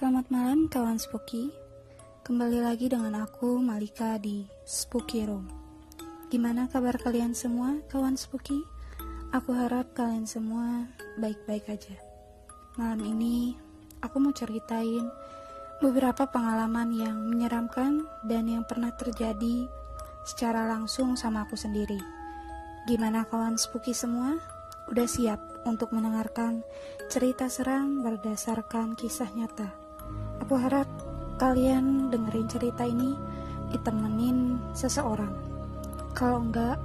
Selamat malam kawan Spooky Kembali lagi dengan aku Malika di Spooky Room Gimana kabar kalian semua kawan Spooky? Aku harap kalian semua baik-baik aja Malam ini aku mau ceritain beberapa pengalaman yang menyeramkan dan yang pernah terjadi secara langsung sama aku sendiri Gimana kawan Spooky semua? Udah siap untuk mendengarkan cerita seram berdasarkan kisah nyata. Aku harap kalian dengerin cerita ini ditemenin seseorang. Kalau enggak,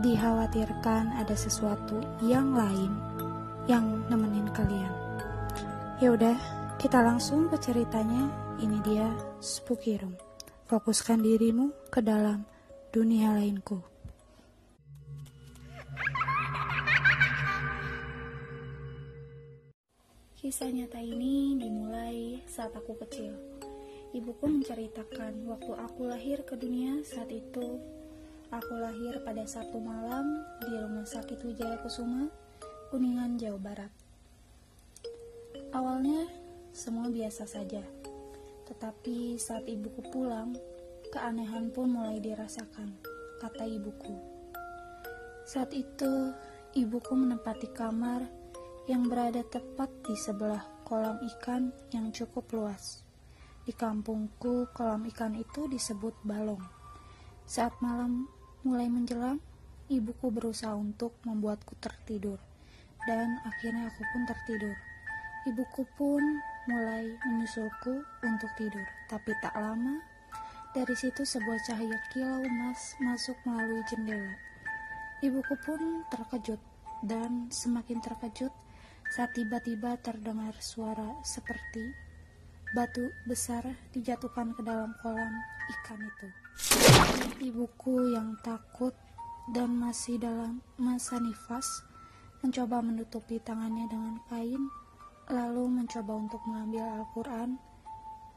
dikhawatirkan ada sesuatu yang lain yang nemenin kalian. Ya udah, kita langsung ke ceritanya. Ini dia Spooky Room. Fokuskan dirimu ke dalam dunia lainku. Kisah nyata ini dimulai saat aku kecil. Ibuku menceritakan waktu aku lahir ke dunia saat itu. Aku lahir pada Sabtu malam di Rumah Sakit Wijaya Kusuma, Kuningan, Jawa Barat. Awalnya semua biasa saja. Tetapi saat ibuku pulang, keanehan pun mulai dirasakan, kata ibuku. Saat itu, ibuku menempati kamar yang berada tepat di sebelah kolam ikan yang cukup luas. Di kampungku, kolam ikan itu disebut balong. Saat malam mulai menjelang, ibuku berusaha untuk membuatku tertidur, dan akhirnya aku pun tertidur. Ibuku pun mulai menyusulku untuk tidur, tapi tak lama dari situ sebuah cahaya kilau emas masuk melalui jendela. Ibuku pun terkejut dan semakin terkejut saat tiba-tiba terdengar suara seperti batu besar dijatuhkan ke dalam kolam ikan itu. Ibuku yang takut dan masih dalam masa nifas mencoba menutupi tangannya dengan kain, lalu mencoba untuk mengambil Al-Quran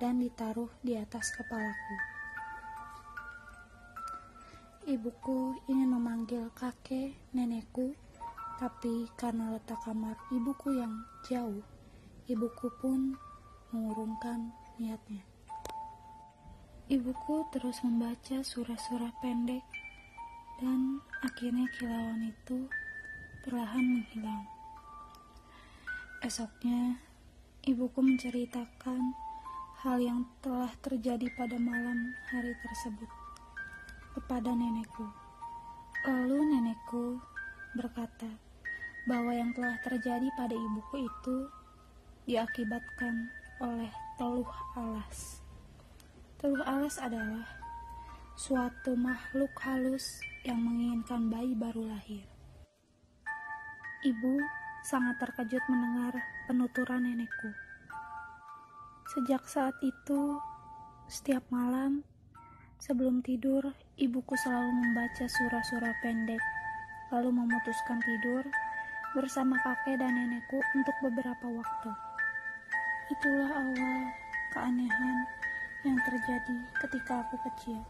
dan ditaruh di atas kepalaku. Ibuku ingin memanggil kakek nenekku tapi karena letak kamar ibuku yang jauh, ibuku pun mengurungkan niatnya. Ibuku terus membaca surah-surah pendek dan akhirnya kilauan itu perlahan menghilang. Esoknya, ibuku menceritakan hal yang telah terjadi pada malam hari tersebut kepada nenekku. Lalu nenekku berkata, bahwa yang telah terjadi pada ibuku itu diakibatkan oleh teluh alas. Teluh alas adalah suatu makhluk halus yang menginginkan bayi baru lahir. Ibu sangat terkejut mendengar penuturan nenekku. Sejak saat itu, setiap malam sebelum tidur, ibuku selalu membaca surah-surah pendek, lalu memutuskan tidur bersama kakek dan nenekku untuk beberapa waktu. Itulah awal keanehan yang terjadi ketika aku kecil.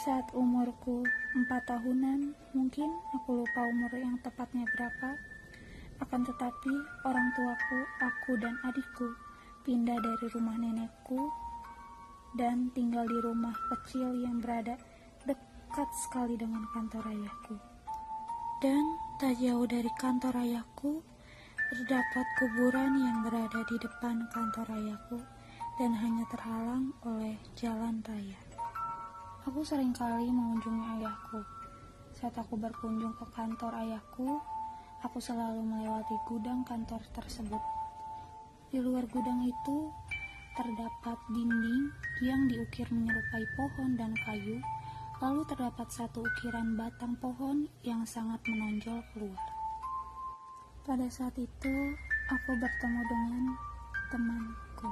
Saat umurku empat tahunan, mungkin aku lupa umur yang tepatnya berapa, akan tetapi orang tuaku, aku dan adikku pindah dari rumah nenekku dan tinggal di rumah kecil yang berada dekat sekali dengan kantor ayahku. Dan tak jauh dari kantor ayahku, terdapat kuburan yang berada di depan kantor ayahku dan hanya terhalang oleh jalan raya. Aku sering kali mengunjungi ayahku. Saat aku berkunjung ke kantor ayahku, aku selalu melewati gudang kantor tersebut. Di luar gudang itu terdapat dinding yang diukir menyerupai pohon dan kayu Lalu terdapat satu ukiran batang pohon yang sangat menonjol keluar. Pada saat itu, aku bertemu dengan temanku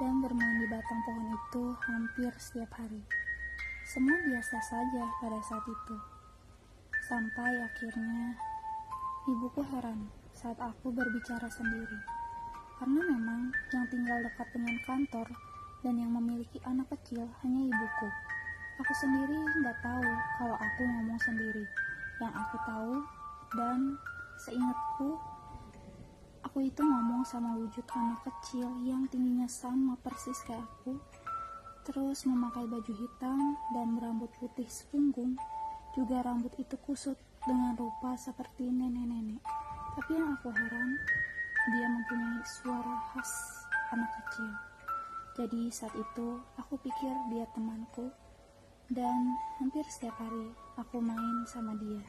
dan bermain di batang pohon itu hampir setiap hari. Semua biasa saja pada saat itu. Sampai akhirnya ibuku heran saat aku berbicara sendiri. Karena memang yang tinggal dekat dengan kantor dan yang memiliki anak kecil hanya ibuku. Aku sendiri nggak tahu kalau aku ngomong sendiri. Yang aku tahu dan seingatku, Aku itu ngomong sama wujud anak kecil yang tingginya sama persis kayak aku, terus memakai baju hitam dan berambut putih sepunggung, juga rambut itu kusut dengan rupa seperti nenek-nenek. Tapi yang aku heran, dia mempunyai suara khas anak kecil. Jadi saat itu aku pikir dia temanku dan hampir setiap hari aku main sama dia.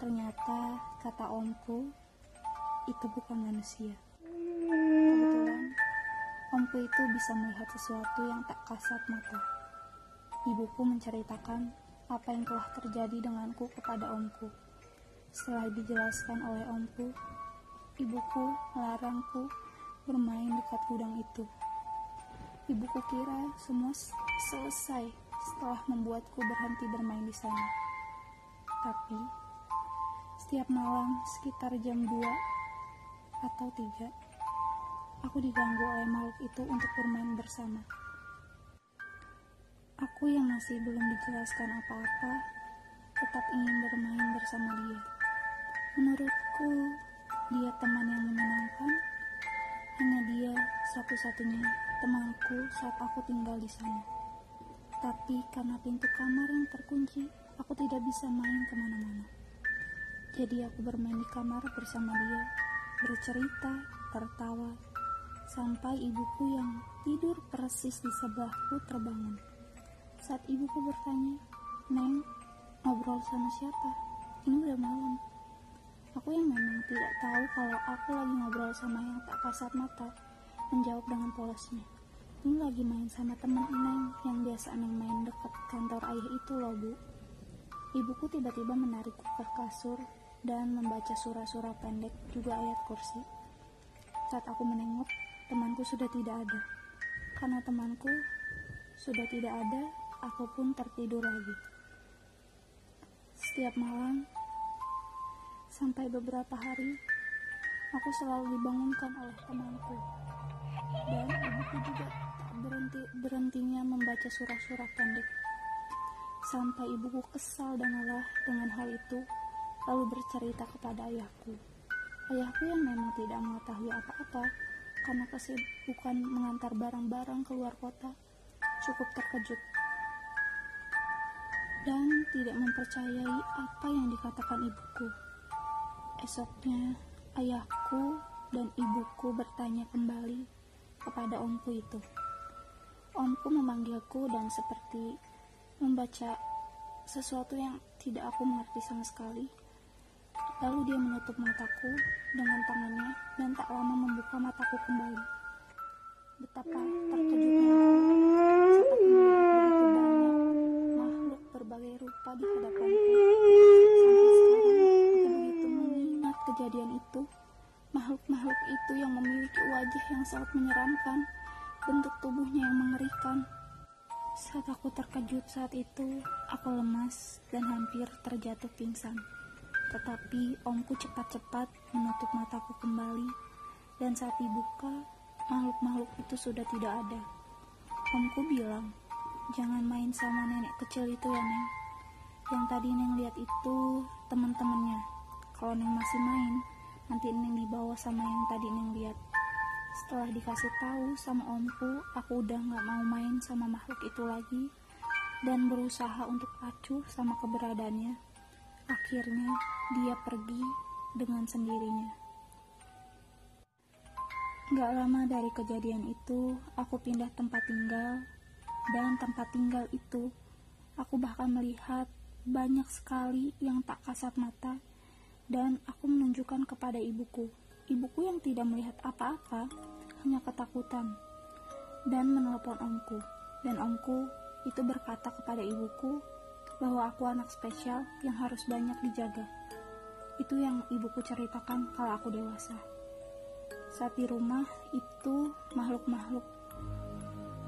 Ternyata kata omku itu bukan manusia. Kebetulan omku itu bisa melihat sesuatu yang tak kasat mata. Ibuku menceritakan apa yang telah terjadi denganku kepada omku. Setelah dijelaskan oleh omku, ibuku melarangku bermain dekat gudang itu. Ibuku kira semua selesai setelah membuatku berhenti bermain di sana. Tapi, setiap malam sekitar jam 2 atau 3, aku diganggu oleh makhluk itu untuk bermain bersama. Aku yang masih belum dijelaskan apa-apa, tetap ingin bermain bersama dia. Menurutku, dia teman yang menyenangkan. Hanya dia satu-satunya temanku saat aku tinggal di sana. Tapi karena pintu kamar yang terkunci, aku tidak bisa main ke mana-mana. Jadi aku bermain di kamar bersama dia, bercerita, tertawa, sampai ibuku yang tidur persis di sebelahku terbangun. Saat ibuku bertanya, Neng, ngobrol sama siapa? Ini udah malam. Aku yang memang tidak tahu kalau aku lagi ngobrol sama yang tak kasat mata, menjawab dengan polosnya. Ini lagi main sama teman Neng yang biasa Neng main dekat kantor ayah itu loh bu. Ibuku tiba-tiba menarikku ke kasur dan membaca surah-surah pendek juga ayat kursi. Saat aku menengok, temanku sudah tidak ada. Karena temanku sudah tidak ada, aku pun tertidur lagi. Setiap malam, sampai beberapa hari, aku selalu dibangunkan oleh temanku. Dan ibuku juga berhenti berhentinya membaca surah-surah pendek. Sampai ibuku kesal dan lelah dengan hal itu, lalu bercerita kepada ayahku. Ayahku yang memang tidak mengetahui apa-apa karena kesibukan mengantar barang-barang keluar kota, cukup terkejut dan tidak mempercayai apa yang dikatakan ibuku. Esoknya, ayahku dan ibuku bertanya kembali kepada omku itu. Omku memanggilku dan seperti membaca sesuatu yang tidak aku mengerti sama sekali. Lalu dia menutup mataku dengan tangannya dan tak lama membuka mataku kembali. Betapa terkejutnya aku melihat banyak makhluk berbagai rupa di hadapanku. Sampai sekarang aku begitu mengingat kejadian itu. Wajah yang sangat menyeramkan bentuk tubuhnya yang mengerikan. Saat aku terkejut saat itu, aku lemas dan hampir terjatuh pingsan. Tetapi omku cepat-cepat menutup mataku kembali, dan saat dibuka, makhluk-makhluk itu sudah tidak ada. Omku bilang, jangan main sama nenek kecil itu ya Neng. Yang tadi Neng lihat itu teman-temannya. Kalau Neng masih main, nanti Neng dibawa sama yang tadi Neng lihat. Setelah dikasih tahu sama omku, aku udah gak mau main sama makhluk itu lagi dan berusaha untuk acuh sama keberadaannya. Akhirnya dia pergi dengan sendirinya. Gak lama dari kejadian itu, aku pindah tempat tinggal dan tempat tinggal itu aku bahkan melihat banyak sekali yang tak kasat mata dan aku menunjukkan kepada ibuku Ibuku yang tidak melihat apa-apa hanya ketakutan dan menelpon omku. Dan omku itu berkata kepada ibuku bahwa aku anak spesial yang harus banyak dijaga. Itu yang ibuku ceritakan kalau aku dewasa. Saat di rumah itu makhluk-makhluk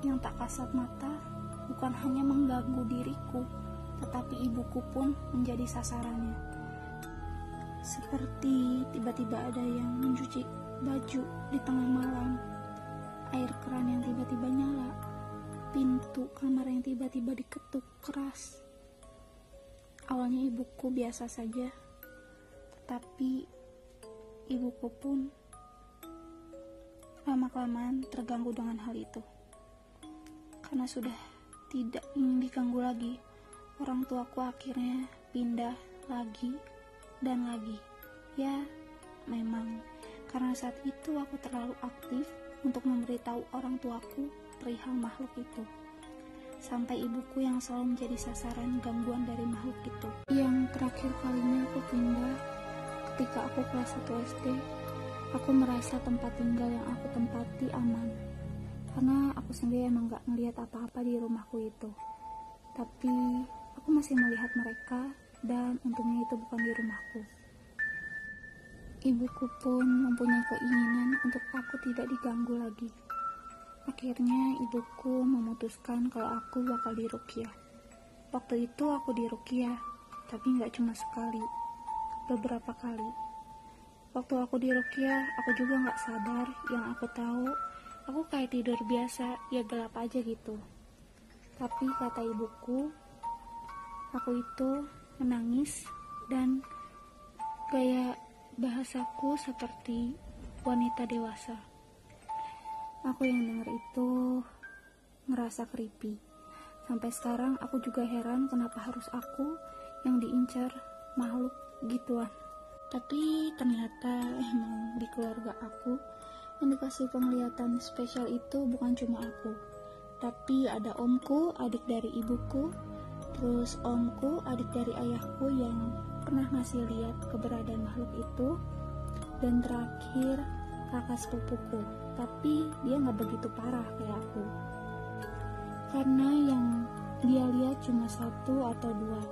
yang tak kasat mata bukan hanya mengganggu diriku, tetapi ibuku pun menjadi sasarannya. Seperti tiba-tiba ada yang mencuci baju di tengah malam, air keran yang tiba-tiba nyala, pintu kamar yang tiba-tiba diketuk keras. Awalnya ibuku biasa saja, tetapi ibuku pun lama-kelamaan terganggu dengan hal itu. Karena sudah tidak ingin diganggu lagi, orang tuaku akhirnya pindah lagi dan lagi. Ya, memang karena saat itu aku terlalu aktif untuk memberitahu orang tuaku perihal makhluk itu. Sampai ibuku yang selalu menjadi sasaran gangguan dari makhluk itu. Yang terakhir kalinya aku pindah ketika aku kelas 1 SD, aku merasa tempat tinggal yang aku tempati aman. Karena aku sendiri emang gak ngeliat apa-apa di rumahku itu. Tapi aku masih melihat mereka dan untungnya itu bukan di rumahku. Ibuku pun mempunyai keinginan untuk aku tidak diganggu lagi. Akhirnya ibuku memutuskan kalau aku bakal dirukiah. Waktu itu aku dirukiah, tapi nggak cuma sekali, beberapa kali. Waktu aku dirukiah, aku juga nggak sadar. Yang aku tahu, aku kayak tidur biasa, ya gelap aja gitu. Tapi kata ibuku, aku itu menangis dan gaya bahasaku seperti wanita dewasa. Aku yang dengar itu ngerasa creepy. Sampai sekarang aku juga heran kenapa harus aku yang diincar makhluk gituan. Tapi ternyata emang di keluarga aku yang dikasih penglihatan spesial itu bukan cuma aku. Tapi ada omku, adik dari ibuku, terus omku, adik dari ayahku yang pernah ngasih lihat keberadaan makhluk itu. Dan terakhir kakak sepupuku. Tapi dia nggak begitu parah kayak aku. Karena yang dia lihat cuma satu atau dua.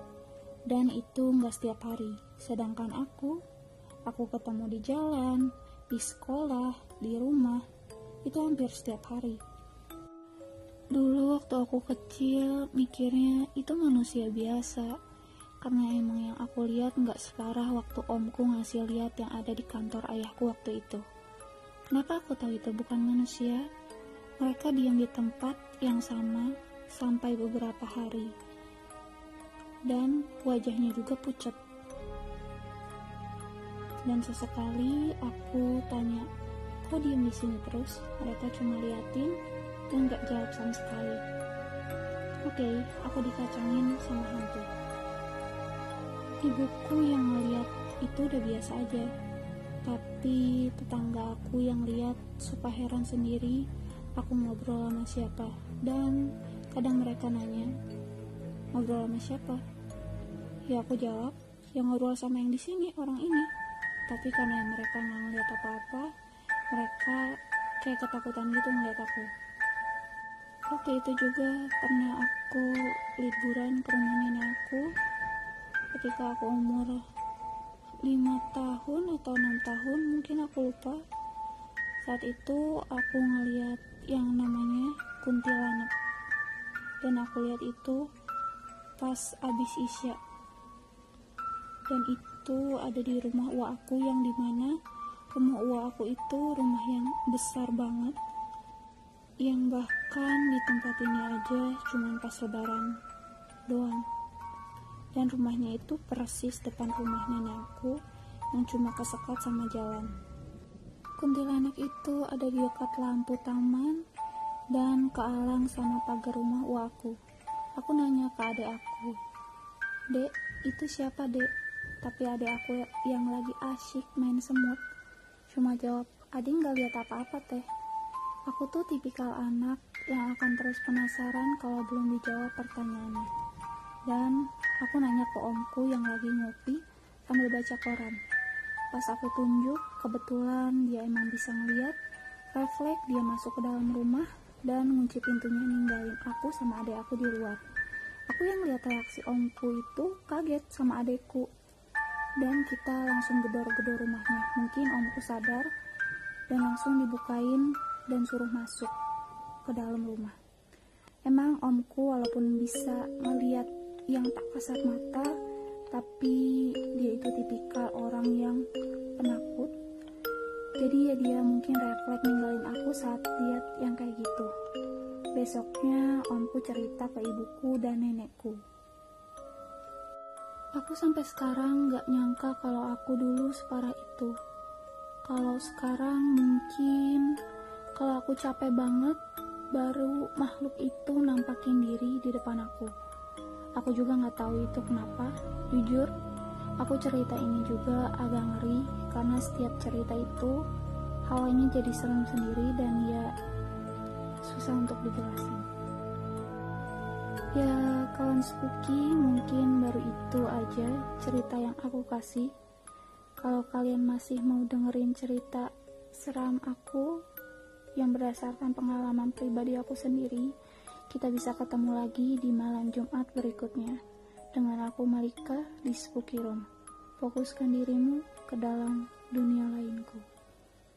Dan itu nggak setiap hari. Sedangkan aku aku ketemu di jalan di sekolah di rumah itu hampir setiap hari dulu waktu aku kecil mikirnya itu manusia biasa karena emang yang aku lihat nggak separah waktu omku ngasih lihat yang ada di kantor ayahku waktu itu. Kenapa aku tahu itu bukan manusia? Mereka diam di tempat yang sama sampai beberapa hari. Dan wajahnya juga pucat. Dan sesekali aku tanya, kok diam di sini terus? Mereka cuma liatin dan nggak jawab sama sekali. Oke, okay, aku dikacangin sama hantu. Ibuku yang ngeliat itu udah biasa aja. Tapi tetangga aku yang lihat suka heran sendiri aku ngobrol sama siapa. Dan kadang mereka nanya, ngobrol sama siapa? Ya aku jawab, yang ngobrol sama yang di sini orang ini. Tapi karena mereka nggak ngeliat apa-apa, mereka kayak ketakutan gitu ngeliat aku. Waktu itu juga pernah aku liburan ke rumah nenek aku. Ketika aku umur 5 tahun atau 6 tahun mungkin aku lupa. Saat itu aku ngeliat yang namanya kuntilanak. Dan aku lihat itu pas abis isya. Dan itu ada di rumah uak aku yang di mana rumah uak aku itu rumah yang besar banget yang bahkan di tempat ini aja cuman pas lebaran doang dan rumahnya itu persis depan rumah nenekku yang cuma kesekat sama jalan. Kuntilanak itu ada di dekat lampu taman dan kealang sama pagar rumah uaku. Aku nanya ke adik aku, Dek, itu siapa dek? Tapi adik aku yang lagi asyik main semut. Cuma jawab, adik nggak lihat apa-apa teh. Aku tuh tipikal anak yang akan terus penasaran kalau belum dijawab pertanyaannya. Dan Aku nanya ke omku yang lagi ngopi sambil baca koran. Pas aku tunjuk, kebetulan dia emang bisa ngeliat. Refleks dia masuk ke dalam rumah dan ngunci pintunya ninggalin aku sama adik aku di luar. Aku yang lihat reaksi omku itu kaget sama adekku. Dan kita langsung gedor-gedor rumahnya. Mungkin omku sadar dan langsung dibukain dan suruh masuk ke dalam rumah. Emang omku walaupun bisa melihat yang tak kasat mata tapi dia itu tipikal orang yang penakut. Jadi ya dia mungkin refleks ninggalin aku saat lihat yang kayak gitu. Besoknya omku cerita ke ibuku dan nenekku. Aku sampai sekarang gak nyangka kalau aku dulu separah itu. Kalau sekarang mungkin Kalau aku capek banget, baru makhluk itu nampakin diri di depan aku. Aku juga nggak tahu itu kenapa. Jujur, aku cerita ini juga agak ngeri karena setiap cerita itu hawanya jadi serem sendiri dan ya susah untuk dijelasin. Ya, kawan spooky mungkin baru itu aja cerita yang aku kasih. Kalau kalian masih mau dengerin cerita seram aku yang berdasarkan pengalaman pribadi aku sendiri, kita bisa ketemu lagi di malam Jumat berikutnya dengan aku Malika di Spooky Room. Fokuskan dirimu ke dalam dunia